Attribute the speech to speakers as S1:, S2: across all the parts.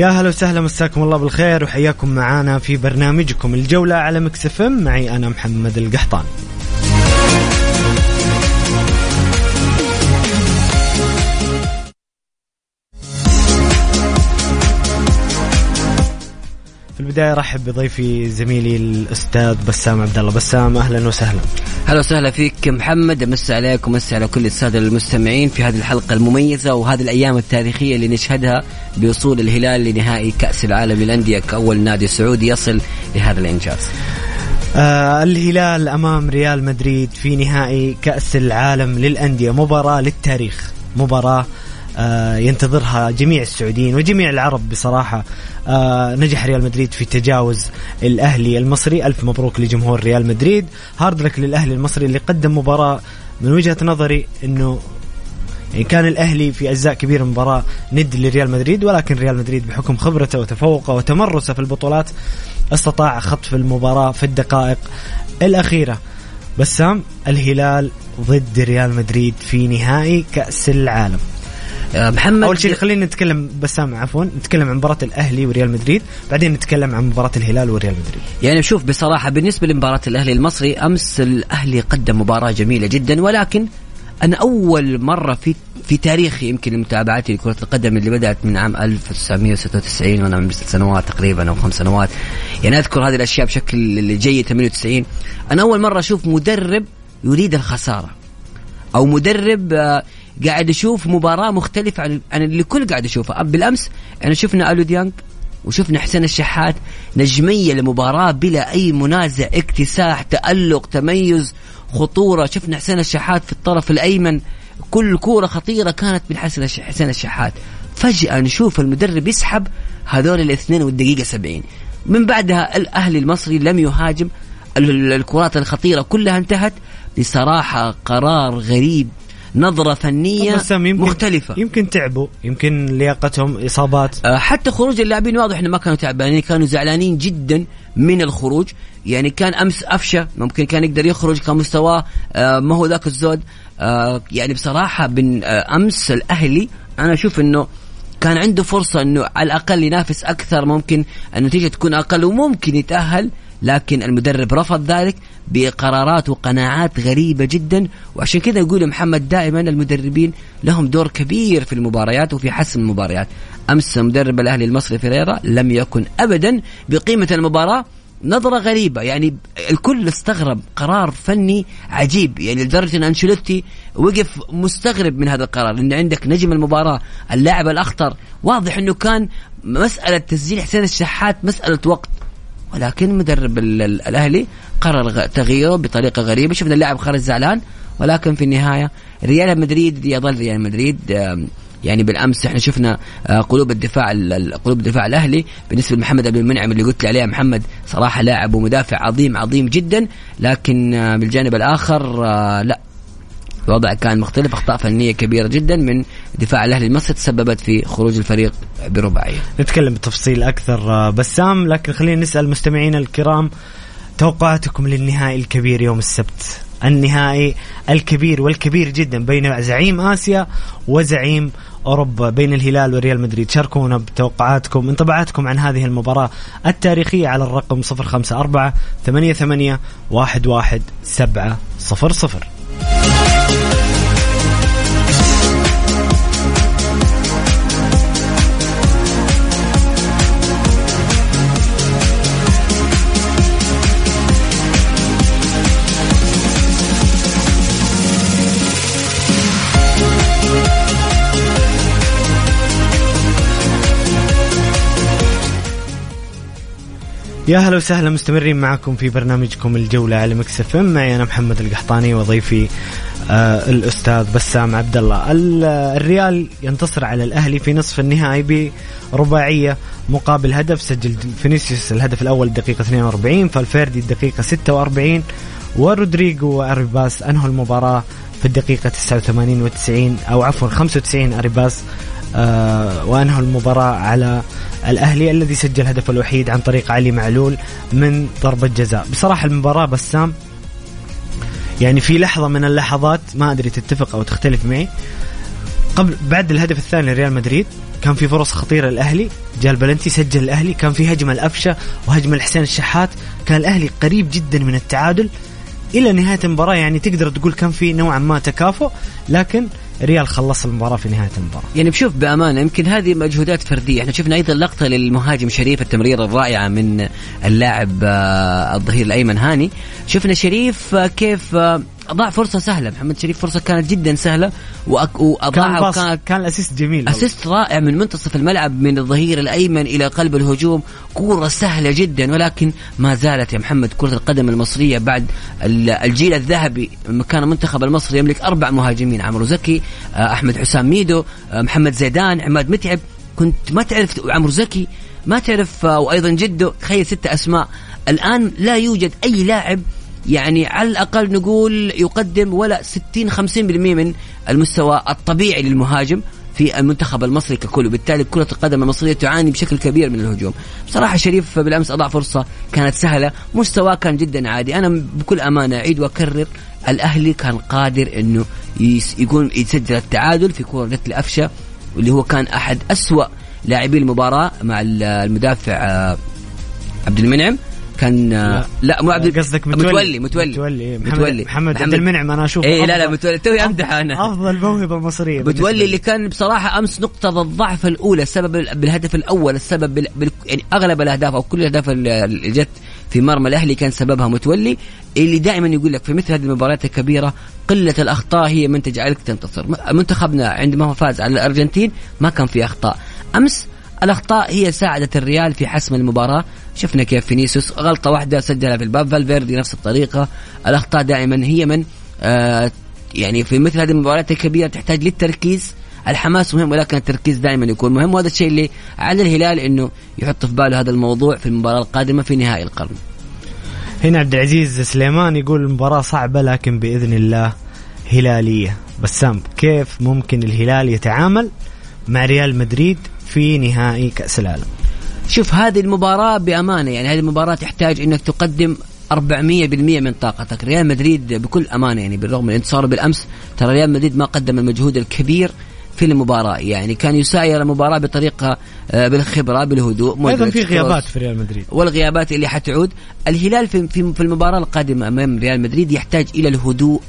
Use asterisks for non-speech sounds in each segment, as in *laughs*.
S1: يا هلا وسهلا مساكم الله بالخير وحياكم معانا في برنامجكم الجولة على مكسف معي أنا محمد القحطان في البداية رحب بضيفي زميلي الأستاذ بسام عبد الله. بسام أهلا وسهلا.
S2: أهلا وسهلا فيك محمد. أمس عليك ومس على كل السادة المستمعين في هذه الحلقة المميزة وهذه الأيام التاريخية اللي نشهدها بوصول الهلال لنهائي كأس العالم للأندية كأول نادي سعودي يصل لهذا الإنجاز.
S1: آه الهلال أمام ريال مدريد في نهائي كأس العالم للأندية. مباراة للتاريخ. مباراة آه ينتظرها جميع السعوديين وجميع العرب بصراحة. آه نجح ريال مدريد في تجاوز الأهلي المصري. ألف مبروك لجمهور ريال مدريد. hard luck للأهلي المصري اللي قدم مباراة من وجهة نظري إنه يعني كان الأهلي في أجزاء كبيرة من المباراه ند لريال مدريد ولكن ريال مدريد بحكم خبرته وتفوقه وتمرسه في البطولات استطاع خطف المباراة في الدقائق الأخيرة. بسام الهلال ضد ريال مدريد في نهائي كأس العالم.
S2: آه، محمد
S1: أول شيء خلينا نتكلم بسام عفوا نتكلم عن مباراة الأهلي وريال مدريد بعدين نتكلم عن مباراة الهلال وريال مدريد.
S2: يعني شوف بصراحة بالنسبة لمباراة الأهلي المصري أمس الأهلي قدم مباراة جميلة جدا ولكن أنا أول مرة في في تاريخي يمكن متابعتي لكرة القدم اللي بدأت من عام 1996 وأنا عمري ست سنوات تقريبا أو خمس سنوات. يعني أذكر هذه الأشياء بشكل جيد 98 أنا أول مرة أشوف مدرب يريد الخسارة أو مدرب آه، قاعد أشوف مباراة مختلفة عن عن اللي كل قاعد اشوفها بالأمس أنا شفنا آلو ديانج وشفنا حسين الشحات نجمية لمباراة بلا أي منازع اكتساح تألق تميز خطورة. شفنا حسين الشحات في الطرف الأيمن. كل كورة خطيرة كانت من الش- حسين الشحات. فجأة نشوف المدرب يسحب هذول الاثنين والدقيقة 70 من بعدها الأهلي المصري لم يهاجم. ال- ال- الكرات الخطيرة كلها انتهت. بصراحة قرار غريب نظرة
S1: فنية يمكن
S2: مختلفة.
S1: يمكن تعبوا يمكن لياقتهم إصابات.
S2: آه، حتى خروج اللاعبين واضح إنه ما كانوا تعبانين كانوا زعلانين جدا من الخروج. يعني كان أمس افشى ممكن كان يقدر يخرج كان مستواه ما هو ذاك الزود. آه، يعني بصراحة بن آه، أمس الأهلي أنا أشوف إنه كان عنده فرصة إنه على الأقل ينافس أكثر ممكن النتيجة تكون أقل وممكن يتأهل لكن المدرب رفض ذلك بقرارات وقناعات غريبة جدا. وعشان كذا يقول محمد دائما المدربين لهم دور كبير في المباريات وفي حسم المباريات. أمس مدرب الأهلي المصري فيريرا لم يكن ابدا بقيمة المباراة. نظرة غريبة يعني الكل استغرب قرار فني عجيب. يعني لدرجة أن أنشيلوتي وقف مستغرب من هذا القرار لأن عندك نجم المباراة اللاعب الأخطر. واضح أنه كان مسألة تسجيل حسين الشحات مسألة وقت. ولكن مدرب ال- ال- الأهلي قرر تغييره بطريقة غريبة. شفنا اللاعب خرج زعلان ولكن في النهاية ريال مدريد يظل ريال مدريد يعني بالأمس إحنا شفنا آه، قلوب الدفاع ال- ال- قلوب الدفاع الأهلي بالنسبة لمحمد ابن المنعم اللي قلت لي عليه محمد صراحة لاعب ومدافع عظيم عظيم جدا. لكن آه، بالجانب الآخر آه، لا الوضع كان مختلف أخطاء فنية كبيرة جدا من دفاع الأهلي المصري تسببت في خروج الفريق برباعية.
S1: نتكلم بتفصيل أكثر آه، بسام لكن خلينا نسأل مستمعينا الكرام توقعاتكم للنهائي الكبير يوم السبت. النهائي الكبير والكبير جدا بين زعيم آسيا وزعيم أوروبا بين الهلال وريال مدريد. شاركونا بتوقعاتكم انطباعاتكم عن هذه المباراة التاريخية على الرقم 054 88 11 يا هلا وسهلا مستمرين معكم في برنامجكم الجولة على Mix FM. معي أنا محمد القحطاني وضيفي آه الأستاذ بسام عبد الله الريال ينتصر على الأهلي في نصف النهائي برباعية مقابل هدف. سجل فينيسيوس الهدف الأول الدقيقة 42 فالفيردي الدقيقة 46 ورودريجو وأريباس أنهوا المباراة في الدقيقة 89 و 90 أو عفوا 95 أريباس آه وأنهوا المباراة على الأهلي الذي سجل الهدف الوحيد عن طريق علي معلول من ضربة جزاء. بصراحة المباراة بسام يعني في لحظة من اللحظات ما أدري تتفق أو تختلف معي. قبل بعد الهدف الثاني لريال مدريد كان في فرص خطيرة للأهلي. جاء البلنتي سجل الأهلي كان في هجمة الأفشة وهجمة الحسين الشحات. كان الأهلي قريب جدا من التعادل. إلى نهاية المباراة يعني تقدر تقول كان في نوعا ما تكافؤ لكن ريال خلص المباراة في نهاية المباراة.
S2: يعني بشوف بأمانة يمكن هذه مجهودات فردية. إحنا شفنا أيضا لقطة للمهاجم شريف التمريره الرائعة من اللاعب آه، الظهير الأيمن هاني. شفنا شريف آه، كيف آه، ضاع فرصة سهلة محمد شريف فرصة كانت جدا سهلة
S1: واضاعها وكان كان ال assist جميل
S2: assist رائع من منتصف الملعب من الظهير الأيمن إلى قلب الهجوم. كورة سهلة جدا ولكن ما زالت يا محمد كرة القدم المصرية بعد الجيل الذهبي كان المنتخب المصري يملك أربع مهاجمين عمرو زكي آه، أحمد حسام ميدو آه، محمد زيدان عماد متعب. كنت ما تعرف عمرو زكي ما تعرف آه، وأيضا جده تخيل ست أسماء. الآن لا يوجد أي لاعب يعني على الأقل نقول يقدم ولا 60 50% من المستوى الطبيعي للمهاجم في المنتخب المصري ككل. وبالتالي كرة القدم المصرية تعاني بشكل كبير من الهجوم. بصراحة شريف بالأمس أضاع فرصة كانت سهلة. مستواه كان جدا عادي. أنا بكل أمانة أعيد وأكرر الأهلي كان قادر أنه يكون يسجل التعادل في كرة جت واللي هو كان أحد أسوأ لاعبي المباراة مع المدافع آه، عبد المنعم. كان لا, مو عبد
S1: قصدك
S2: متولي. متولي
S1: متولي. محمد, متولي. محمد, محمد. عبد المنعم أنا أشوفه.
S2: اي لا لا متولي. توي امدح أنا.
S1: أفضل موهبة مصرية
S2: متولي اللي كان بصراحة أمس نقطة الضعف الأولى السبب بالهدف الأول السبب. بال... يعني أغلب الأهداف أو كل الأهداف اللي جت في مرمى الأهلي كان سببها متولي اللي دائما يقول لك في مثل هذه المباريات الكبيرة قلة الأخطاء هي من تجعلك تنتصر. منتخبنا عندما فاز على الأرجنتين ما كان في أخطاء. أمس الأخطاء هي ساعدت الريال في حسم المباراة. شفنا كيف فينيسيوس غلطة واحدة سجلها في الباب. فالفيردي نفس الطريقة. الأخطاء دائما هي من آه يعني في مثل هذه المباريات الكبيرة تحتاج للتركيز. الحماس مهم ولكن التركيز دائما يكون مهم. وهذا الشيء اللي على الهلال إنه يحط في باله هذا الموضوع في المباراة القادمة في نهائي القرن.
S1: هنا عبد العزيز سليمان يقول المباراه صعبة لكن بإذن الله هلالية. بسام كيف ممكن الهلال يتعامل مع ريال مدريد في نهائي كأس العالم.
S2: شوف هذه المباراة بأمانة يعني هذه المباراة تحتاج أنك تقدم 400% من طاقتك. ريال مدريد بكل أمانة يعني بالرغم من انتصاره بالأمس ترى ريال مدريد ما قدم المجهود الكبير في المباراة. يعني كان يساير المباراة بطريقة آه، بالخبرة بالهدوء
S1: أيضا في غيابات في ريال مدريد.
S2: والغيابات اللي حتعود. الهلال في في المباراة القادمة أمام ريال مدريد يحتاج إلى الهدوء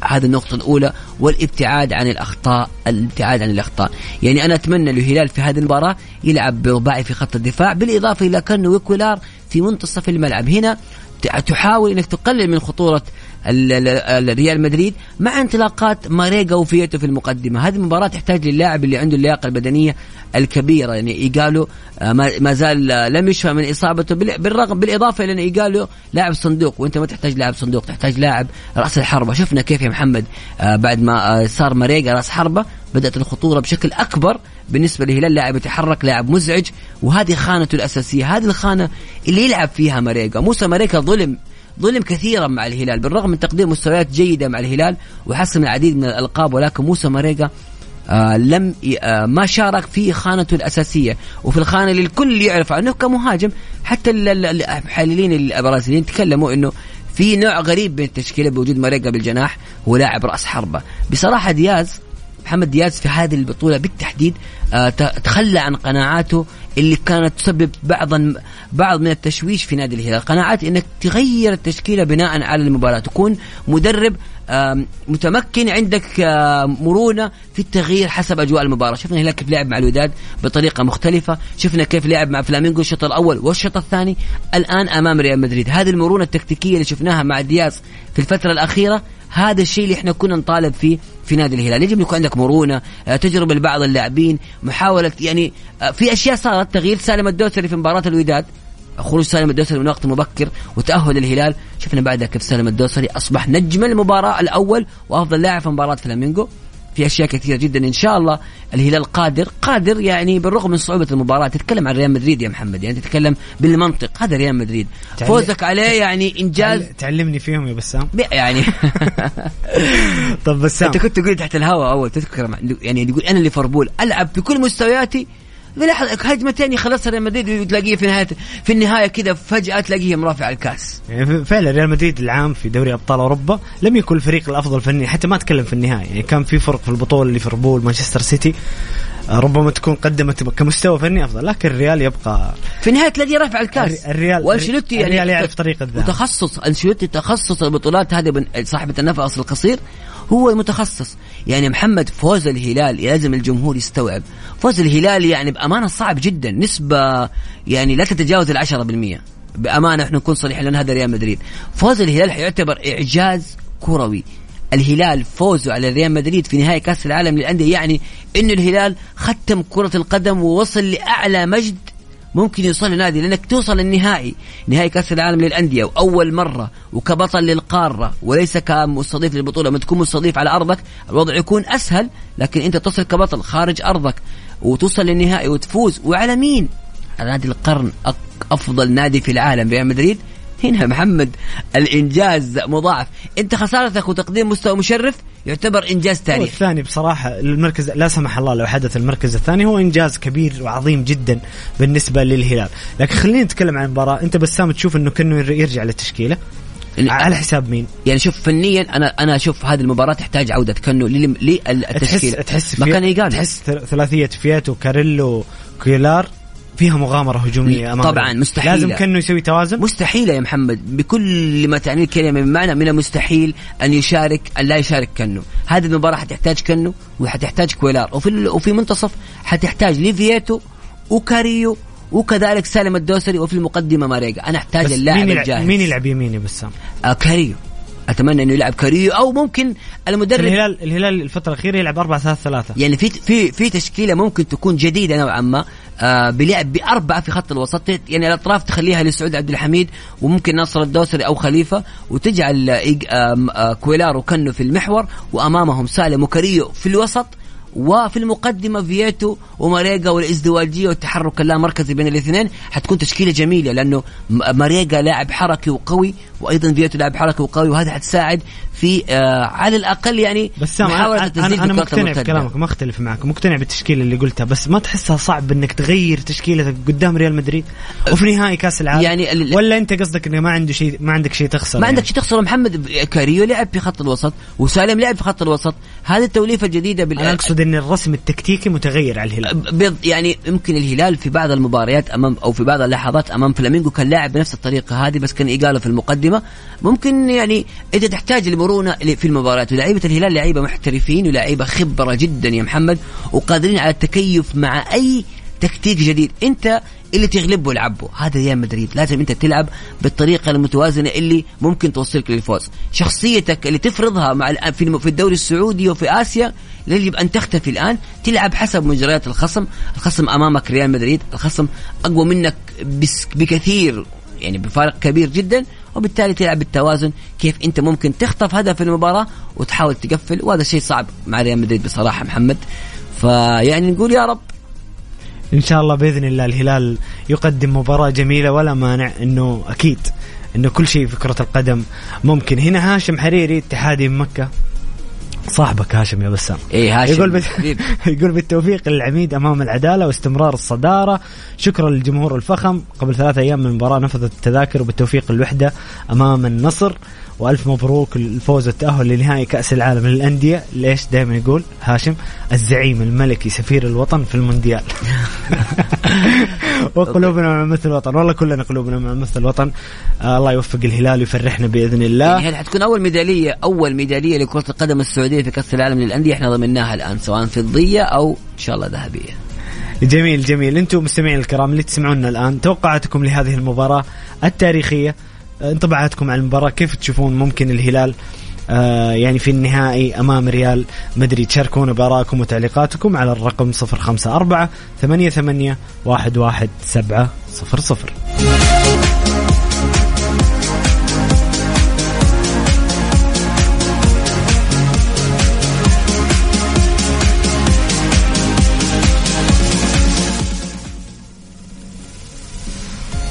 S2: هذه النقطة الأولى والابتعاد عن الأخطاء الابتعاد عن الأخطاء. يعني أنا أتمنى الهلال في هذه المباراة يلعب برباعي في خط الدفاع بالإضافة إلى كأنه ويكولار في منتصف الملعب. هنا تحاول إنك تقلل من خطورة ريال مدريد مع انطلاقات ماريجا وفيتو في المقدمة. هذه المباراة تحتاج للاعب اللي عنده اللياقة البدنية الكبيرة يعني إيجالو آه، ما زال آه، لم يشفى من إصابته بالرغم بالإضافة إلى أن إيجالو لاعب صندوق وأنت ما تحتاج لاعب صندوق تحتاج لاعب رأس الحربة. شفنا كيف يا محمد آه، بعد ما صار ماريجا رأس حربة بدأت الخطورة بشكل أكبر بالنسبة للهلال لاعب يتحرك لاعب مزعج وهذه خانته الأساسية. هذه الخانة اللي يلعب فيها ماريجا موسى ماريجا ظلم ظلم كثيرا مع الهلال. بالرغم من تقديم مستويات جيدة مع الهلال وحسم العديد من الألقاب ولكن موسى ماريجا آه لم آه ما شارك في خانته الأساسية. وفي الخانة اللي الكل يعرف عنه كمهاجم حتى المحللين البرازيليين تكلموا أنه في نوع غريب من التشكيلة بوجود ماريجا بالجناح هو لاعب رأس حربة. بصراحة دياز محمد دياز في هذه البطولة بالتحديد آه، تخلى عن قناعاته اللي كانت تسبب بعضا بعض من التشويش في نادي الهلال. قناعات إنك تغير التشكيلة بناء على المباراة. تكون مدرب متمكن عندك مرونة في التغيير حسب أجواء المباراة. شفنا الهلال كيف لعب مع الوداد بطريقة مختلفة. شفنا كيف لعب مع فلامينغو الشوط الأول والشوط الثاني الآن أمام ريال مدريد. هذه المرونة التكتيكية اللي شفناها مع دياز في الفترة الأخيرة هذا الشيء اللي إحنا كنا نطالب فيه في نادي الهلال. يجب يكون عندك مرونة آه، تجربة لبعض اللاعبين محاولة يعني آه، في أشياء صارت تغيير سالم الدوسري في مباراة الوداد. خروج سالم الدوسري من وقت مبكر وتأهل الهلال. شفنا بعدها كيف سالم الدوسري أصبح نجم المباراة الأول وأفضل لاعب في مباراة فلامينغو. في أشياء كثيرة جدا. إن شاء الله الهلال قادر. قادر يعني بالرغم من صعوبة المباراة. تتكلم عن ريال مدريد يا محمد. يعني تتكلم بالمنطق. هذا ريال مدريد.
S1: تعل-
S2: فوزك عليه يعني انجاز
S1: تعل- تعلمني فيهم يا بسام.
S2: يعني. *laughs*
S1: طب بسام.
S2: أنت كنت تقول تحت الهواء أول. تذكر يعني تقول أنا ليفربول. ألعب بكل مستوياتي لاحظ هجمتين يخلصها ريال مدريد وتلاقيه في نهايه في النهاية كذا فجأة تلاقيه مرافع الكاس.
S1: يعني فعلا ريال مدريد العام في دوري أبطال أوروبا لم يكن الفريق الأفضل فنيا حتى ما أتكلم في النهاية. يعني كان في فرق في البطولة ليفربول مانشستر سيتي آه، ربما تكون قدمت كمستوى فني أفضل لكن الريال يبقى
S2: في النهايه تلاقيه رافع الكاس.
S1: الري- الريال-
S2: وأنشيلوتي يعني
S1: الريال يعرف طريقة الذهاب.
S2: وتخصص أنشيلوتي تخصص البطولات هذه صاحبة النفس القصير هو المتخصص. يعني محمد فوز الهلال لازم الجمهور يستوعب. فوز الهلال يعني بأمانة صعب جدا نسبة يعني لا تتجاوز العشرة بالمية. بأمانة إحنا نكون صريحين لأن هذا ريال مدريد. فوز الهلال حيعتبر إعجاز كروي. الهلال فوزه على ريال مدريد في نهائي كأس العالم للأندية يعني انه الهلال ختم كرة القدم ووصل لأعلى مجد ممكن يوصل لنادي لأنك توصل النهائي نهائي كأس العالم للأندية وأول مرة وكبطل للقارة وليس كمستضيف للبطولة. لما تكون مستضيف على أرضك الوضع يكون أسهل لكن أنت تصل كبطل خارج أرضك وتوصل للنهائي وتفوز. وعلى مين؟ على نادي القرن أفضل نادي في العالم ريال مدريد. هنا محمد الإنجاز مضاعف. أنت خسارتك وتقديم مستوى مشرف يعتبر إنجاز
S1: هو
S2: تاريخي.
S1: الثاني بصراحة المركز لا سمح الله لو حدث المركز الثاني هو إنجاز كبير وعظيم جدا بالنسبة للهلال. لكن خلينا نتكلم عن المباراة أنت بسام تشوف أنه كأنه يرجع للتشكيلة؟ على حساب مين؟
S2: يعني شوف فنيا أنا أنا أشوف هذه المباراة تحتاج عودة
S1: تحس
S2: للتشكيله
S1: تحس
S2: ما
S1: في-
S2: كان يقال
S1: تحس ثلاثية فياتو كاريلو كيلار فيها مغامرة هجومية أمام
S2: طبعاً، مستحيلة.
S1: لازم كأنه يسوي توازن؟
S2: مستحيل يا محمد. بكل ما تعنيه الكلمة من معنى من المستحيل أن يشارك أن لا يشارك كنو هذه المباراة حتحتاج كنو وحتحتاج كويلار. وفي وفي منتصف حتحتاج لفييتو وكاريو وكذلك سالم الدوسري وفي المقدمة ماريجا. أنا
S1: أحتاج
S2: اللاعب الجاهز.
S1: مين يلعب يمين يا بسام؟
S2: آه كاريو. أتمنى أنه يلعب كاريو أو ممكن المدرب
S1: الهلال الهلال الفترة الأخيرة يلعب 4 3 3
S2: يعني في في في تشكيلة ممكن تكون جديدة نوعا ما. بلعب بأربعة في خط الوسط. يعني الأطراف تخليها لسعود عبد الحميد وممكن ناصر الدوسري أو خليفة وتجعل آه آه كويلار وكنو في المحور وأمامهم سالم وكاريو في الوسط. وفي المقدمة فييتو وماريجا والإزدواجية والتحرك اللامركزي بين الاثنين حتكون تشكيلة جميلة لأنه م- ماريجا لاعب حركي وقوي وأيضا فييتو لاعب حركي وقوي وهذا حتساعد في آه على الأقل يعني
S1: بس سام
S2: محاولة
S1: أنا أنا,
S2: أنا
S1: مقتنع. بكلامك ما أختلف معك مقتنع بالتشكيله اللي قلتها بس ما تحسها صعب إنك تغير تشكيلتك قدام ريال مدريد وفي نهائي كأس العالم
S2: يعني
S1: ولا أنت قصدك إنه ما عنده شيء ما عندك شيء تخسر
S2: ما
S1: يعني.
S2: عندك شيء تخسره محمد كاريو لعب في خط الوسط وسالم لعب في خط الوسط هذه التوليفة الجديدة بال
S1: أنا أقصد ان الرسم التكتيكي متغير على الهلال.
S2: يعني يمكن الهلال في بعض المباريات أمام أو في بعض اللحظات أمام فلامينغو كان لاعب بنفس الطريقة هذه بس كان إيغالو في المقدمة. ممكن يعني انت تحتاج لمرونة في المباريات ولاعيبه الهلال لعيبة محترفين ولاعيبه خبرة جدا يا محمد وقادرين على التكيف مع أي تكتيك جديد. أنت اللي تغلبه العبه هذا ريال مدريد. لازم أنت تلعب بالطريقة المتوازنة اللي ممكن توصلك للفوز. شخصيتك اللي تفرضها مع في الدوري السعودي وفي آسيا يجب أن تختفي الآن تلعب حسب مجريات الخصم. الخصم أمامك ريال مدريد الخصم أقوى منك بكثير يعني بفارق كبير جدا وبالتالي تلعب بالتوازن كيف أنت ممكن تخطف هدف المباراة وتحاول تقفل وهذا شيء صعب مع ريال مدريد بصراحة محمد. فيعني نقول يا رب.
S1: إن شاء الله بإذن الله الهلال يقدم مباراة جميلة ولا مانع إنه أكيد إنه كل شيء في كرة القدم ممكن. هنا هاشم حريري اتحادي مكة. صاحبك هاشم يا بسام.
S2: إيه هاشم.
S1: يقول بت... *laughs* يقول بالتوفيق للعميد أمام العدالة واستمرار الصدارة. شكرا للجمهور الفخم. قبل ثلاثة أيام من المباراة نفذت التذاكر وبالتوفيق الوحده أمام النصر. وألف مبروك الفوز والتاهل لنهائي كأس العالم للأندية. ليش دائما يقول هاشم الزعيم الملكي سفير الوطن في المونديال. *laughs* وقلوبنا مع مثل الوطن. والله كلنا قلوبنا مع مثل الوطن. آه الله يوفق الهلال ويفرحنا بإذن الله.
S2: يعني هذه حتكون أول ميدالية أول ميدالية لكرة القدم السعودية في كأس العالم للأندية؟ إحنا ضمناها الآن سواء فضية أو إن شاء الله ذهبية.
S1: جميل جميل. أنتم مستمعين الكرام اللي تسمعونا الآن توقعاتكم لهذه المباراة التاريخية انطباعاتكم عن المباراة. كيف تشوفون ممكن الهلال آه يعني في النهائي أمام ريال مدريد؟ شاركونا بآرائكم وتعليقاتكم على الرقم 054 88 11700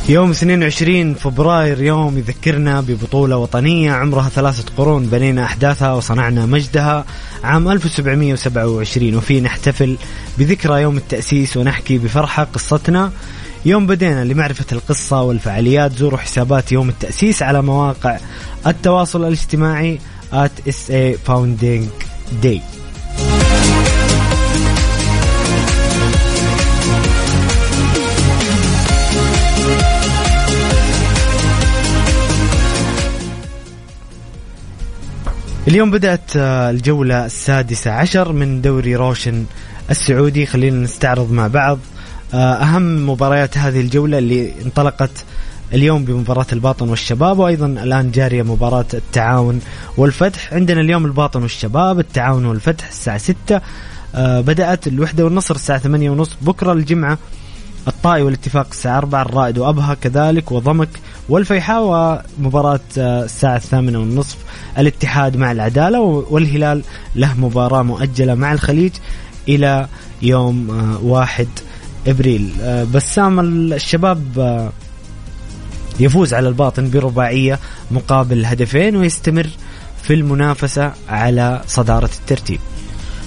S1: يوم 22 فبراير يوم يذكرنا ببطولة وطنية عمرها ثلاثة قرون بنينا أحداثها وصنعنا مجدها عام 1727 وفيه نحتفل بذكرى يوم التأسيس ونحكي بفرحة قصتنا. يوم بدينا لمعرفة القصة والفعاليات زوروا حسابات يوم التأسيس على مواقع التواصل الاجتماعي at SA Founding Day. اليوم بدأت آه، الجولة السادسة عشر من دوري روشن السعودي. خلينا نستعرض مع بعض آه، أهم مباريات هذه الجولة اللي انطلقت اليوم بمباراة الباطن والشباب وأيضا الآن جارية مباراة التعاون والفتح. عندنا اليوم الباطن والشباب التعاون والفتح الساعة 6 آه، بدأت الوحدة والنصر الساعة 8 ونص بكرة الجمعة الطائي والاتفاق الساعة 4 الرائد وأبها كذلك وضمك والفيحاء ومباراة الساعة الثامنة والنصف الاتحاد مع العدالة والهلال له مباراة مؤجلة مع الخليج إلى يوم واحد إبريل. بسام الشباب يفوز على الباطن برباعية مقابل هدفين ويستمر في المنافسة على صدارة الترتيب.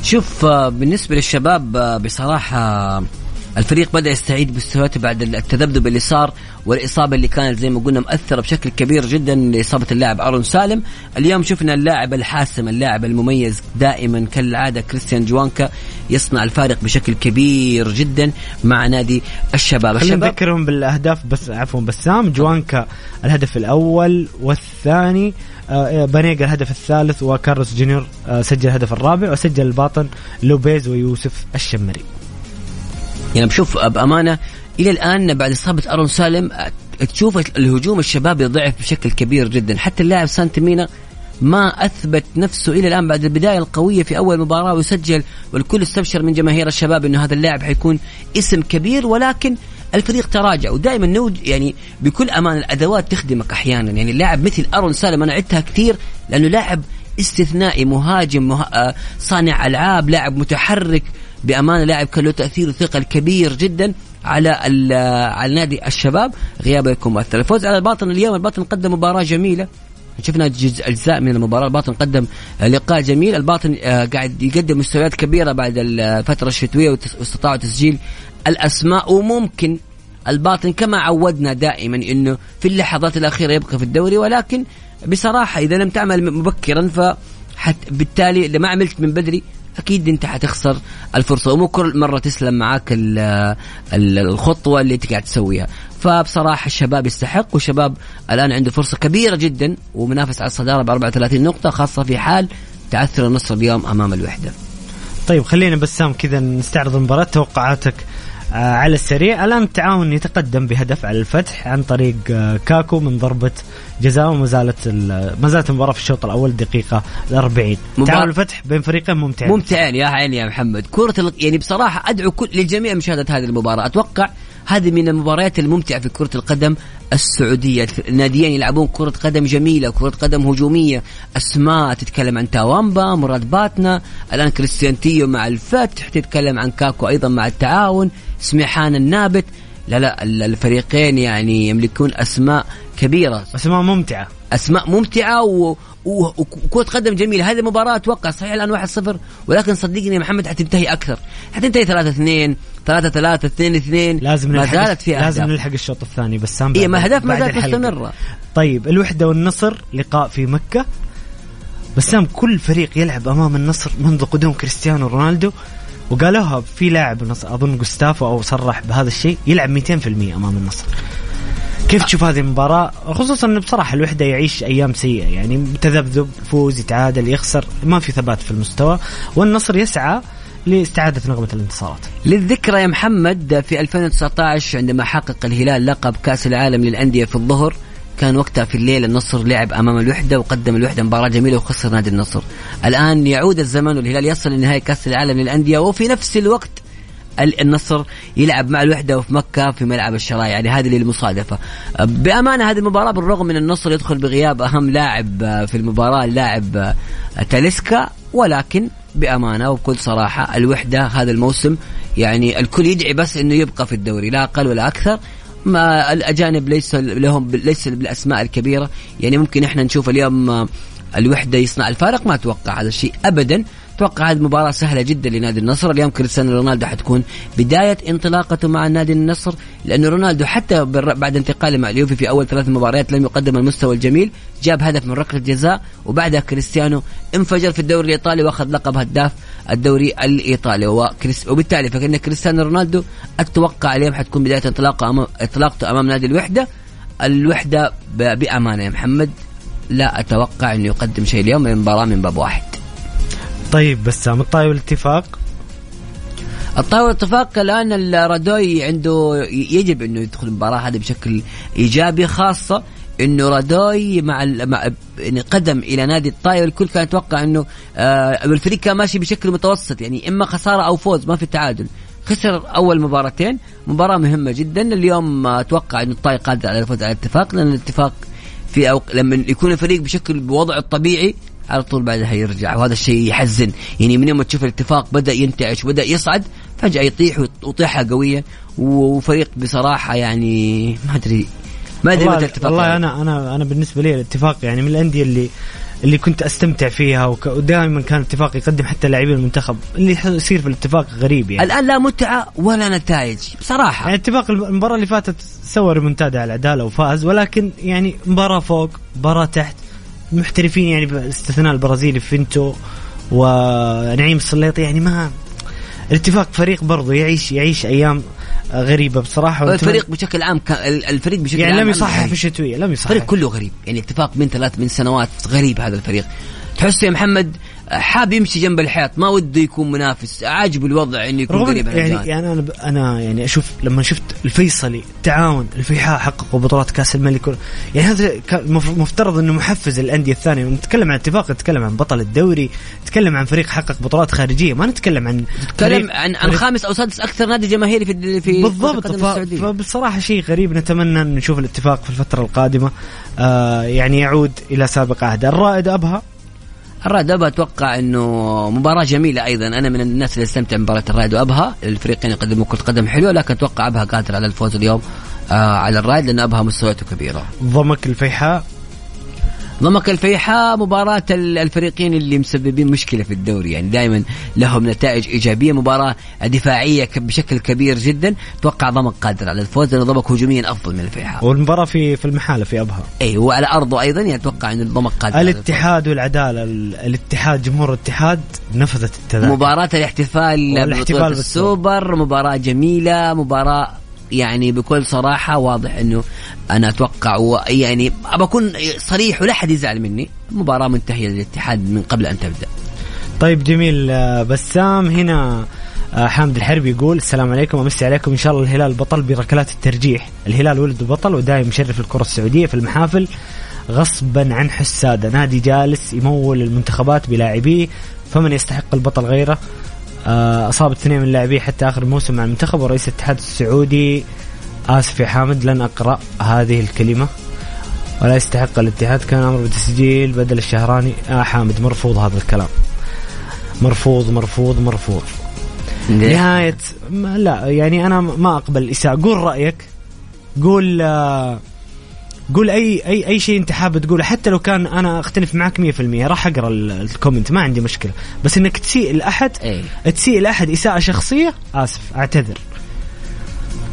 S2: شوف بالنسبة للشباب بصراحة الفريق بدأ يستعيد مستوياته بعد التذبذب اللي صار والإصابة اللي كانت زي ما قلنا مؤثرة بشكل كبير جدا لإصابة اللاعب أرون سالم. اليوم شفنا اللاعب الحاسم اللاعب المميز دائما كالعادة كريستيان جوانكا يصنع الفارق بشكل كبير جدا مع نادي الشباب.
S1: خلينا نذكرهم بالأهداف بس عفوا بسام جوانكا الهدف الأول والثاني آه بانيجا الهدف الثالث وكارلوس جونيور آه سجل الهدف الرابع وسجل الباطن لوبيز ويوسف الشمري.
S2: يعني بشوف بأمانة إلى الآن بعد إصابة أرون سالم تشوف الهجوم الشبابي ضعف بشكل كبير جدا. حتى اللاعب سانتيمينا ما أثبت نفسه إلى الآن بعد البداية القوية في أول مباراة ويسجل والكل استبشر من جماهير الشباب إنه هذا اللاعب حيكون اسم كبير ولكن الفريق تراجع. ودائما نوج يعني بكل أمان الأدوات تخدمك أحيانا. يعني اللاعب مثل أرون سالم أنا عدتها كثير لأنه لاعب استثنائي مهاجم مه... صانع ألعاب لاعب متحرك بامانه لاعب كان له تأثير وثقل كبير جدا على على نادي الشباب. غيابه يكون مؤثر. الفوز على الباطن اليوم الباطن قدم مباراة جميلة. شفنا جزء أجزاء من المباراة. الباطن قدم لقاء جميل. الباطن قاعد يقدم مستويات كبيرة بعد الفترة الشتوية واستطاعوا تسجيل الأسماء. وممكن الباطن كما عودنا دائما إنه في اللحظات الأخيرة يبقى في الدوري. ولكن بصراحة إذا لم تعمل مبكرا ف بالتالي اذا ما عملت من بدري أكيد أنت حتخسر الفرصة ومو كل مرة تسلم معاك الخطوة اللي أنت قاعد تسويها. فبصراحة الشباب يستحق والشباب الآن عنده فرصة كبيرة جدا ومنافس على الصدارة ب 34 نقطة خاصة في حال تعثر النصر اليوم أمام الوحدة.
S1: طيب خلينا بسام كذا نستعرض المباراه توقعاتك. على السريع. الآن التعاون يتقدم بهدف على الفتح عن طريق آه كاكو من ضربة جزاء وما زالت ما زالت المباراة في الشوط الأول دقيقة 40 تعاون الفتح بين فريقين ممتعين.
S2: ممتعين يا عيني يا محمد. كرة يعني بصراحة أدعو كل للجميع مشاهدة هذه المباراة. أتوقع هذه من المباريات الممتعة في كرة القدم السعودية. الناديين يلعبون كرة قدم جميلة كرة قدم هجومية. أسماء تتكلم عن تاوامبا مراد باتنا. الآن كريستيانتيو مع الفتح تتكلم عن كاكو أيضا مع التعاون. سميحان النابت. لا لا الفريقين يعني يملكون أسماء كبيرة.
S1: أسماء ممتعة.
S2: أسماء ممتعة و... وكرة قدم جميلة. هذه المباراة أتوقع صحيح الآن 1-0 ولكن صدقني يا محمد حتنتهي أكثر. حتنتهي 3-2 3-3 2-2
S1: لازم
S2: ما
S1: نلحق
S2: زالت في
S1: لازم
S2: اهداف
S1: نلحق الشوط الثاني بسام
S2: إيه
S1: بعد-
S2: ما اهداف ما زالت. مستمرة.
S1: طيب الوحدة والنصر لقاء في مكة. بسام كل فريق يلعب أمام النصر منذ قدوم كريستيانو رونالدو. وقالوها في لاعب النصر أظن جوستافو أو صرح بهذا الشيء يلعب 200% أمام النصر. كيف تشوف هذه المباراة؟ خصوصا انه بصراحة الوحدة يعيش أيام سيئة يعني تذبذب يفوز يتعادل يخسر ما في ثبات في المستوى والنصر يسعى لاستعادة نغمة الانتصارات.
S2: للذكرى يا محمد في 2019 عندما حقق الهلال لقب كأس العالم للأندية في الظهر كان وقتها في الليل النصر لعب أمام الوحدة وقدم الوحدة مباراة جميلة وخسر نادي النصر. الآن يعود الزمن والهلال يصل لنهاية كأس العالم للأندية وفي نفس الوقت ال- النصر يلعب مع الوحدة وفي مكة في ملعب الشرايع يعني هذه للمصادفه بأمانة هذه المباراة بالرغم من النصر يدخل بغياب أهم لاعب في المباراة اللاعب تاليسكا ولكن بأمانة وبكل صراحة الوحدة هذا الموسم يعني الكل يدعي بس إنه يبقى في الدوري لا أقل ولا أكثر. ما الأجانب ليس لهم ليس بالأسماء الكبيرة. يعني ممكن إحنا نشوف اليوم آه، الوحدة يصنع الفارق ما أتوقع هذا الشيء ابدا. أتوقع هذه مباراة سهلة جدا لنادي النصر، اليوم كريستيانو رونالدو حتكون بداية انطلاقته مع نادي النصر، لأنه رونالدو حتى بعد انتقاله مع اليوفي في أول ثلاث مباريات لم يقدم المستوى الجميل، جاب هدف من ركلة جزاء وبعدها كريستيانو انفجر في الدوري الإيطالي وأخذ لقب هداف الدوري الإيطالي. وكريس وبالتالي فكأن كريستيانو رونالدو أتوقع اليوم حتكون بداية انطلاقه أمام انطلاقته أمام نادي الوحدة، الوحدة ب- بأمانة يا محمد لا أتوقع أنه يقدم شيء اليوم من مباراة من باب واحد.
S1: طيب بسام الطاي والاتفاق؟
S2: الطاولة اتفاق الآن الرادوي عنده يجب إنه يدخل المباراة هذه بشكل إيجابي خاصة إنه رادوي مع, مع يعني قدم إلى نادي الطاي والكل كان يتوقع إنه آه الفريق كان ماشي بشكل متوسط يعني إما خسارة أو فوز ما في تعادل. خسر أول مباراتين مباراة مهمة جدا. اليوم آه، أتوقع إنه الطاي قادر على الفوز على الاتفاق لأن الاتفاق في أو... لما يكون الفريق بشكل بوضعه الطبيعي على طول بعدها يرجع. وهذا الشيء يحزن. يعني من يوم تشوف الاتفاق بدأ ينتعش وبدا يصعد فجأة يطيح وطيحة قوية وفريق بصراحة يعني ما أدري ما أدري متى الاتفاق
S1: والله
S2: يعني.
S1: أنا أنا أنا بالنسبة لي الاتفاق يعني من الأندية اللي اللي كنت أستمتع فيها وك... ودائما كان الاتفاق يقدم حتى لاعبين المنتخب. اللي يصير في الاتفاق غريب يعني.
S2: الآن لا متعة ولا نتائج بصراحة.
S1: يعني اتفاق المباراة اللي فاتت سوى ريمونتادا على العدالة وفاز ولكن يعني مباراة فوق مباراة تحت محترفين يعني باستثناء البرازيلي فينتو ونعيم السليطي يعني ما الاتفاق فريق برضه يعيش يعيش أيام غريبة بصراحة
S2: الفريق بشكل عام كان الفريق بشكل
S1: يعني
S2: عام
S1: لم يصحح. في الشتويه لم يصحح
S2: الفريق كله غريب يعني اتفاق من ثلاث من سنوات غريب هذا الفريق تحس يا محمد حاب يمشي جنب الحيط ما وده يكون منافس. عاجب الوضع إنه يكون قريب عن
S1: يعني. يعني أنا ب- أنا يعني أشوف لما شفت الفيصلي التعاون الفيحاء حققوا بطولات كأس الملك. يعني هذا مفترض إنه محفز الأندية الثانية. نتكلم عن اتفاق نتكلم عن بطل الدوري نتكلم عن فريق حقق بطولات خارجية. ما نتكلم عن
S2: تكلم
S1: فريق-
S2: عن عن خامس أو سادس أكثر نادي جماهيري في في
S1: بالضبط. ف... فبصراحة شيء غريب. نتمنى أن نشوف الاتفاق في الفترة القادمة. آه يعني يعود إلى سابق عهده. الرائد أبها
S2: الرائد ابها أتوقع إنه مباراة جميلة أيضا. أنا من الناس اللي أستمتع بمباراة الرائد وابها الفريقين يقدموا كرة قدم حلوة لكن أتوقع أبها قادر على الفوز اليوم آه على الرائد لأن أبها مستوياته كبيرة.
S1: ضمك الفيحاء.
S2: ضمك الفيحاء مباراة ال- الفريقين اللي مسببين مشكلة في الدوري. يعني دائما لهم نتائج إيجابية مباراة دفاعية بشكل كبير جدا. توقع ضمك قادر على الفوز لأن ضمك هجوميا أفضل من الفيحاء
S1: والمباراة في في المحالة في أبها.
S2: أي وعلى أرضه أيضا. يعني أتوقع أن ضمك قادر.
S1: الاتحاد والعدالة ال- الاتحاد جمهور الاتحاد نفذت التذاكر.
S2: مباراة الاحتفال
S1: والاحتفال
S2: ببطولة
S1: بالسوبر.
S2: السوبر مباراة جميلة مباراة يعني بكل صراحة واضح إنه أنا أتوقع و- يعني بكون صريح ولا حد يزعل مني. مباراة منتهية للاتحاد من قبل أن تبدأ.
S1: طيب جميل. آه، بسام هنا آه، حامد الحربي يقول السلام عليكم أمسي عليكم. إن شاء الله الهلال بطل بركلات الترجيح. الهلال ولد بطل ودايم مشرف الكرة السعودية في المحافل غصبا عن حساده. نادي جالس يمول المنتخبات بلاعبيه فمن يستحق البطل غيره؟ آه، اصاب اثنين من لاعبيه حتى آخر الموسم مع المنتخب ورئيس الاتحاد السعودي آسف يا حامد لن أقرأ هذه الكلمة. ولا يستحق الاتحاد كان أمر بتسجيل بدل الشهراني. آه حامد مرفوض هذا الكلام. مرفوض مرفوض مرفوض. نهاية ما لا يعني أنا ما أقبل. الإساءة قول رأيك. قول آه قول اي اي أي شيء أنت حابب تقوله حتى لو كان أنا أختلف معك 100% راح أقرأ ال- ال comment ما عندي مشكلة بس إنك تسيء لأحد
S2: إيه.
S1: تسيء لأحد إساءة شخصية آسف أعتذر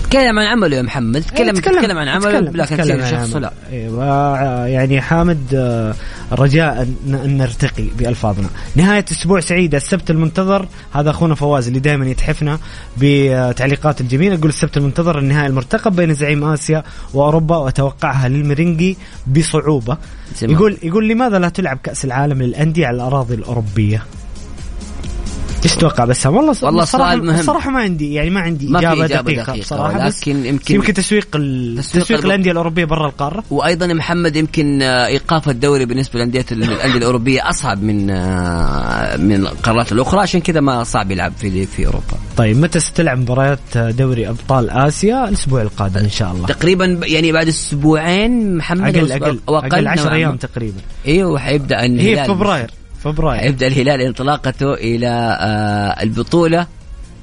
S2: تكلم عن عمله يا محمد تكلم
S1: إيه،
S2: تكلم عن عمله
S1: تكلم-
S2: لكن
S1: تكلم عن
S2: شخص
S1: عمله.
S2: لا.
S1: أيوه يعني حامد آه، رجاء ان نرتقي بألفاظنا. نهاية أسبوع سعيده السبت المنتظر هذا أخونا فواز اللي دائما يتحفنا بتعليقات الجميله يقول السبت المنتظر النهائي المرتقب بين زعيم آسيا وأوروبا وأتوقعها للمرنجي
S2: بصعوبة.
S1: يقول يقول لماذا لا تلعب كأس العالم للأندية على الأراضي الأوروبية؟ إيش تتوقع بسام والله
S2: والله سؤال مهم.
S1: الصراحه ما عندي يعني ما عندي
S2: ما
S1: إجابة,
S2: إجابة
S1: دقيقة,
S2: دقيقة،
S1: بصراحة بس
S2: ولكن يمكن-
S1: يمكن تسويق
S2: تسويق
S1: الأندية الأوروبية برا
S2: القارة. وأيضا محمد يمكن آه، إيقاف الدوري بالنسبة للأندية الأندية الأوروبية أصعب من آه، من القارات الأخرى عشان كذا ما صعب يلعب في في أوروبا.
S1: طيب متى ستلعب مباريات دوري أبطال آسيا؟ الأسبوع القادم إن شاء الله.
S2: تقريبا يعني بعد أسبوعين محمد
S1: أقل
S2: أقل
S1: أقل 10
S2: نوعاً. ما.
S1: أيام تقريبا.
S2: أيوه حيبدا
S1: هي
S2: الهلال.
S1: في فبراير. فبراير.
S2: حيبدا الهلال انطلاقته إلى آه، البطولة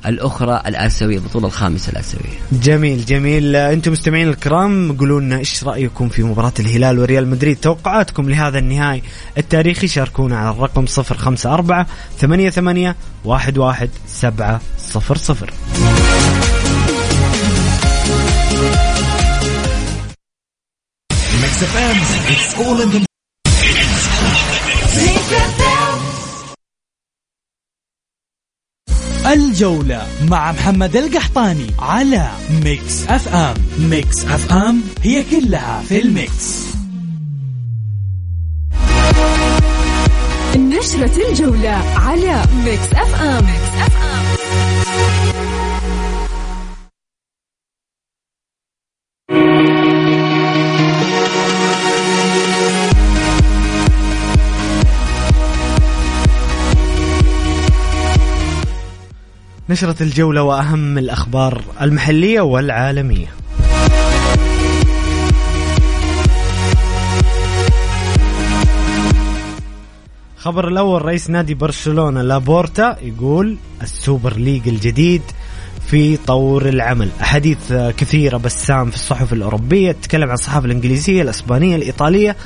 S2: الأخرى الآسيوية البطولة الخامسة الآسيوية.
S1: جميل جميل. أنتم مستمعين الكرام قولوا لنا إيش رأيكم في مباراة الهلال وريال مدريد؟ توقعاتكم لهذا النهائي التاريخي شاركونا على الرقم 054 88 11 700
S3: الجولة مع محمد القحطاني على Mix FM Mix FM هي كلها في ال Mix.
S4: نشرة الجولة على Mix FM, Mix FM.
S1: نشرة الجولة وأهم الأخبار المحلية والعالمية. خبر الأول رئيس نادي برشلونة لابورتا يقول ال Super League الجديد في طور العمل. أحاديث كثيرة بسام في الصحف الأوروبية تتكلم عن الصحافة الإنجليزية الإسبانية الإيطالية.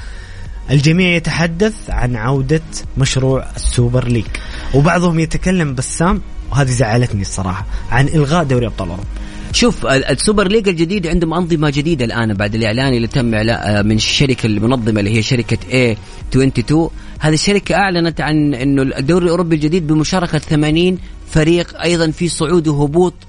S1: الجميع يتحدث عن عودة مشروع ال Super League. وبعضهم يتكلم بسام وهذه زعلتني الصراحة عن إلغاء دوري أبطال أوروبا.
S2: شوف ال- Super League الجديد عندهم أنظمة جديدة الآن بعد الإعلان اللي تم إعلا- من الشركة المنظمة اللي هي شركة A 22 هذه الشركة أعلنت عن إنه الدوري الأوروبي الجديد بمشاركة 80 فريق أيضا في صعود وهبوط آه،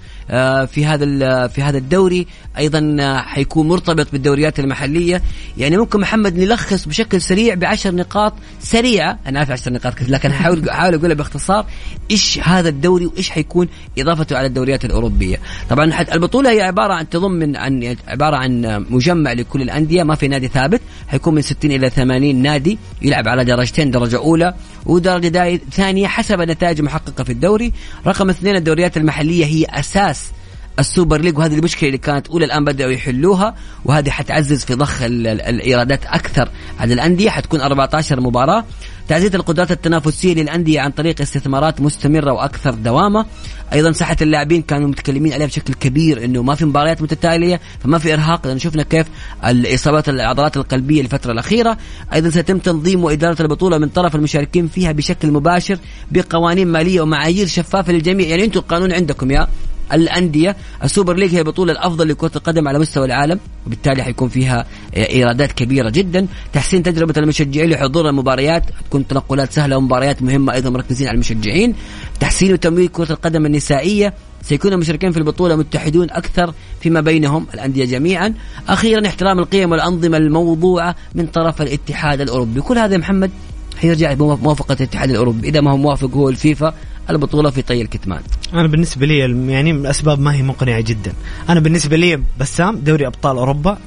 S2: في هذا ال- في هذا الدوري. أيضا آه، حيكون مرتبط بالدوريات المحلية. يعني ممكن محمد نلخص بشكل سريع بعشر نقاط. سريعة. أنا عارف عشر نقاط كثير لكن حاول احاول أقولها باختصار. إيش هذا الدوري وإيش حيكون إضافته على الدوريات الأوروبية؟ طبعا البطولة هي عبارة عن تضمن عن يعني عبارة عن مجمع لكل الأندية. ما في نادي ثابت. حيكون من 60 إلى 80 نادي يلعب على درجتين درجة أولى. ودرجه داي- ثانية حسب النتائج المحققه في الدوري. رقم اثنين الدوريات المحلية هي أساس السوبر ليج وهذه المشكلة اللي كانت أولى الآن بدأوا يحلوها وهذه حتعزز في ضخ ال- ال- الإيرادات أكثر على الأندية حتكون 14 مباراة. تعزيز القدرات التنافسية للأندية عن طريق استثمارات مستمرة وأكثر دوامة. أيضا صحه اللاعبين كانوا متكلمين عليها بشكل كبير إنه ما في مباريات متتالية فما في إرهاق. لأن شفنا كيف الإصابات العضلات القلبية الفترة الأخيرة. أيضا سيتم تنظيم وإدارة البطولة من طرف المشاركين فيها بشكل مباشر بقوانين مالية ومعايير شفافة للجميع. يعني أنتم القانون عندكم يا الأندية. السوبر ليج هي البطوله الأفضل لكرة القدم على مستوى العالم وبالتالي حيكون فيها إيرادات كبيرة جدا. تحسين تجربة المشجعين لحضور المباريات تكون تنقلات سهلة ومباريات مهمة أيضا مركزين على المشجعين. تحسين وتمويل كرة القدم النسائية سيكون المشاركين في البطولة متحدون أكثر فيما بينهم الأندية جميعا. أخيرا احترام القيم والأنظمة الموضوعة من طرف الاتحاد الأوروبي. كل هذا يا محمد حيرجع بموافقة الاتحاد الأوروبي. إذا ما هو موافق هو الفيفا. البطولة في طي الكتمان.
S1: أنا بالنسبة لي يعني الأسباب ما هي مقنعة جدا. أنا بالنسبة لي بسام دوري أبطال أوروبا.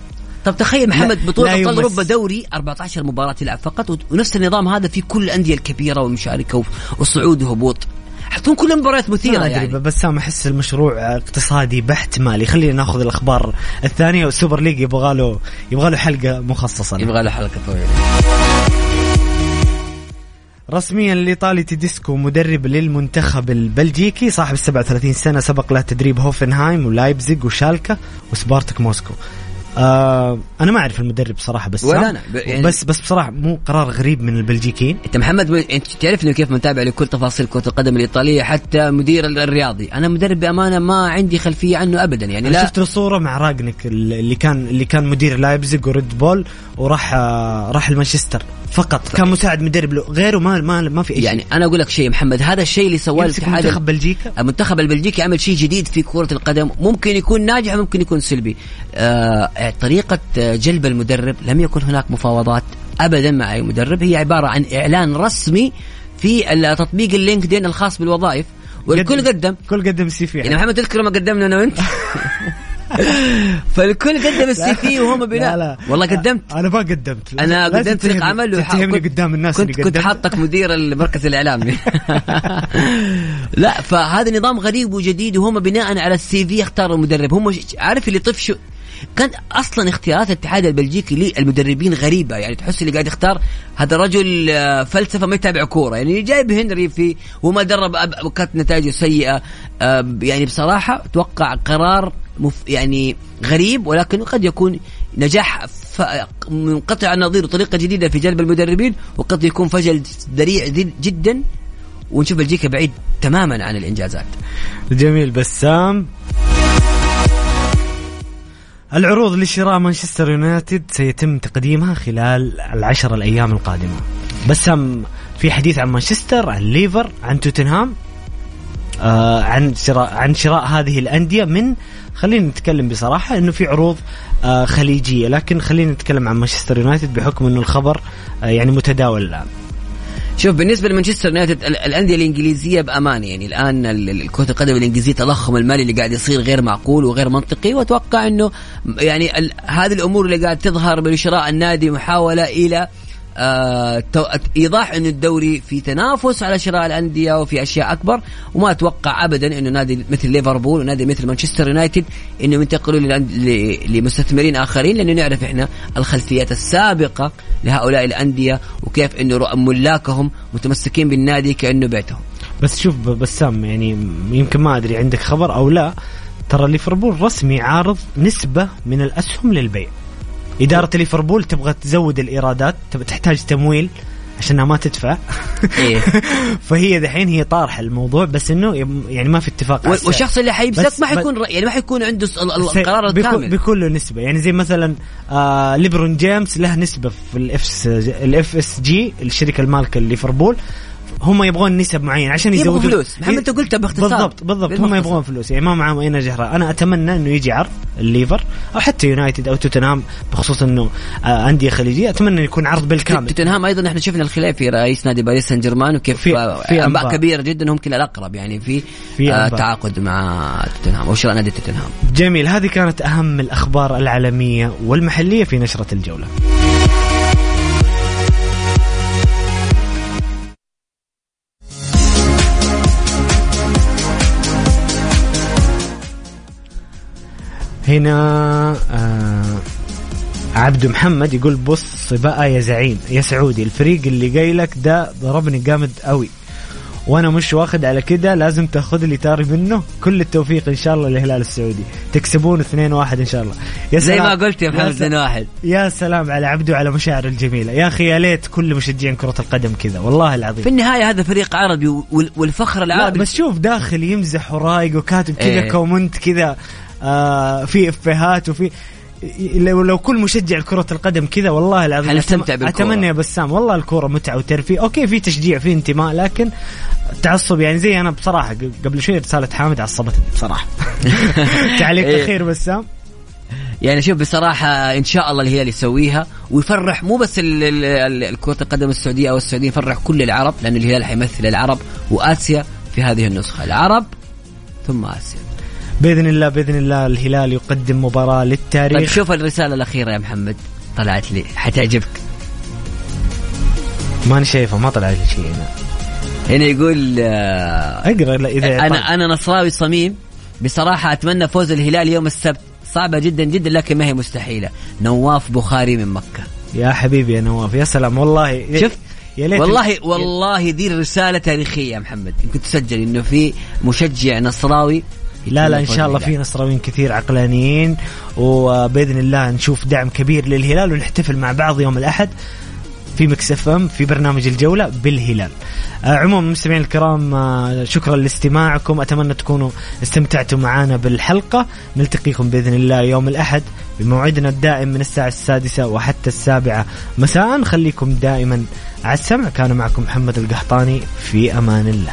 S2: طب تخيل محمد بطولة أبطال. أوروبا دوري 14 مباراة تلعب فقط ونفس النظام هذا في كل الأندية الكبيرة والمشاركة والصعود وهبوط. حتكون كل المباريات مثيرة يعني.
S1: بسام أحس المشروع اقتصادي بحت مالي. خلينا ناخذ الأخبار الثانية وال Super League يبغى له يبغى له حلقة مخصصة. له.
S2: يبغى له حلقة طويلة.
S1: رسميا الايطالي تيديسكو مدرب للمنتخب البلجيكي صاحب 37 سنة سبق له تدريب هوفنهايم ولايبزيغ وشالكا وسبارتك موسكو. آه أنا ما أعرف المدرب صراحة بس
S2: ولا أنا. ب- يعني-
S1: بس بس بصراحة مو قرار غريب من البلجيكيين.
S2: أنت محمد م- أنت تعرفني كيف متابع لكل تفاصيل كرة القدم الإيطالية حتى مدير ال- الرياضي؟ أنا مدرب بأمانة ما عندي خلفية عنه ابدا يعني لا.
S1: شفت له صورة مع رانجنيك اللي كان اللي كان مدير لايبزيج و Red Bull وراح آه راح المانشستر فقط كان مساعد مدرب له. غيره ما ما ما في اي
S2: يعني أنا أقول لك شيء محمد هذا الشيء اللي سواه الاتحاد
S1: منتخب بلجيكا؟
S2: المنتخب البلجيكي عمل شيء جديد في كرة القدم. ممكن يكون ناجح ممكن يكون سلبي. آه طريقة آه، جلب المدرب لم يكن هناك مفاوضات أبدا مع أي مدرب. هي عبارة عن إعلان رسمي في تطبيق ال LinkedIn الخاص بالوظائف والكل قدم.
S1: كل قدم CV
S2: يعني. محمد تذكر لما قدمنا أنا وأنت؟ *laughs* فالكل قدم ال CV وهم بناء
S1: لا لا.
S2: والله قدمت.
S1: أنا ما قدمت. أنا
S2: قدمت فريق عمل
S1: تتهمني قدام الناس
S2: كنت
S1: اللي
S2: كنت. حاطك مدير المركز الإعلامي. *laughs* لا فهذا نظام غريب وجديد وهم بناء على ال CV يختاروا المدرب. هم عارف اللي طفشوا؟ كان أصلا اختيارات الاتحاد البلجيكي للمدربين غريبة. يعني تحس اللي قاعد يختار هذا رجل آه، فلسفة ما يتابع كورة. يعني جايب هنري في وما درب وكانت نتائجه سيئة. آه، يعني بصراحة أتوقع قرار مف يعني غريب ولكن قد يكون نجاح منقطع النظير وطريقة جديدة في جلب المدربين وقد يكون فشل ذريع جدا. ونشوف بلجيكا بعيد تماما عن الإنجازات.
S1: جميل بسام. العروض لشراء مانشستر يونايتد سيتم تقديمها خلال العشر الأيام القادمة. بسام في حديث عن مانشستر عن ليفر عن توتنهام آه عن شراء عن شراء هذه الأندية من خلينا نتكلم بصراحة إنه في عروض آه خليجية لكن خلينا نتكلم عن مانشستر يونايتد بحكم إنه الخبر آه يعني متداول الآن.
S2: شوف بالنسبة لمانشستر يونايتد ال- الأندية الإنجليزية بأمانة يعني الآن ال- ال- كرة القدم الإنجليزية تضخم المالي اللي قاعد يصير غير معقول وغير منطقي وأتوقع إنه يعني هذه الأمور اللي قاعد تظهر بشراء النادي محاولة إلى آه إيضاح إنه الدوري في تنافس على شراء الأندية وفي أشياء أكبر وما أتوقع ابدا إنه نادي مثل ليفربول ونادي مثل مانشستر يونايتد إنه ينتقلوا لمستثمرين آخرين لأنه نعرف إحنا الخلفيات السابقة لهؤلاء الأندية وكيف إنه ملاكهم متمسكين بالنادي كأنه بيتهم.
S1: بس شوف بسام يعني يمكن ما أدري عندك خبر أو لا. ترى ليفربول رسمي عارض نسبة من الأسهم للبيع. إدارة ليفربول تبغى تزود الإيرادات تبغى تحتاج تمويل. عشانها ما تدفع
S2: إيه. *laughs*
S1: فهي دحين هي طارحة الموضوع بس إنه يعني ما في اتفاق.
S2: والشخص اللي حيمسك ما حيكون يعني ما حيكون عنده القرار الكامل
S1: بيكون له نسبة يعني زي مثلا آه ليبرون جيمس له نسبة في ال F ال FSG الشركة المالكة ليفربول هم يبغون نسب معينة عشان يزودوا
S2: فلوس. محمد، أنت قلتها باختصار.
S1: بالضبط بالضبط هم. يبغون فلوس يعني ما معهم اي نجاح أنا أتمنى إنه يجي عرض الليفر أو حتى يونايتد أو توتنهام بخصوص إنه آه أندية خليجية أتمنى إنه يكون عرض بالكامل
S2: توتنهام أيضا إحنا شفنا الخلاف في رئيس نادي باريس سان جيرمان وكيف
S1: في-
S2: آه،
S1: في أنباء.
S2: كبيره جدا هم يمكن الأقرب يعني في,
S1: في
S2: آه. تعاقد مع توتنهام أو شراء نادي توتنهام
S1: جميل هذه كانت أهم الأخبار العالمية والمحلية في نشرة الجولة هنا آه عبد محمد يقول بص بقى يا زعيم يا سعودي الفريق اللي جاي لك ده ضربني جامد قوي وأنا مش واخد على كده لازم تاخذ لي تاري منه. كل التوفيق إن شاء الله للهلال السعودي. تكسبون 2-1 إن شاء الله. يا
S2: زي. ما قلت يا محمد
S1: س-
S2: زين واحد.
S1: يا سلام على عبده وعلى مشاعر الجميلة. يا أخي يا ليت كل مشجعين كرة القدم كذا. والله العظيم.
S2: في النهاية هذا فريق عربي وال- والفخر العربي.
S1: بس شوف داخل يمزح ورايق وكاتب كذا
S2: إيه.
S1: comment كذا. آه في إفيهات وفي لو لو كل مشجع لكرة القدم كذا والله العظيم
S2: حنستمتع.
S1: أتمنى يا بسام والله الكورة متعة وترفيه. okay في تشجيع في انتماء لكن تعصب يعني زي أنا بصراحة قبل شوي رسالة حامد عصبتني. بصراحة. *laughs* تعليق
S2: إيه.
S1: أخير بسام.
S2: يعني شوف بصراحة إن شاء الله الهلال يسويها ويفرح مو بس كرة القدم السعودية أو السعودية يفرح كل العرب لأن الهلال حيمثل العرب وآسيا في هذه النسخة. العرب ثم آسيا.
S1: بإذن الله بإذن الله الهلال يقدم مباراة
S2: طيب
S1: للتاريخ
S2: شوف الرسالة الأخيرة يا محمد. طلعت لي. حتعجبك.
S1: ماني شايفه ما طلع لي شيء هنا.
S2: هنا يقول آه،
S1: أقرأ لا إذا
S2: أنا أنا نصراوي صميم. بصراحة أتمنى فوز الهلال يوم السبت. صعبة جدا جدا لكن ما هي مستحيلة. نواف بخاري من مكة.
S1: يا حبيبي يا نواف يا سلام. والله
S2: شفت
S1: يا ليت
S2: والله والله دي الرسالة تاريخية يا محمد. يمكن تسجل إنه في مشجع نصراوي
S1: لا لا
S2: إن
S1: شاء الله. في نصراويين كثير عقلانيين وبإذن الله نشوف دعم كبير للهلال ونحتفل مع بعض يوم الأحد في Mix FM في برنامج الجولة بالهلال. آه عموما مستمعين الكرام آه شكرا لاستماعكم أتمنى تكونوا استمتعتوا معنا بالحلقة نلتقيكم بإذن الله يوم الأحد بموعدنا الدائم من الساعة السادسة وحتى السابعة مساء خليكم دائما على السمع كان معكم محمد القحطاني في أمان الله.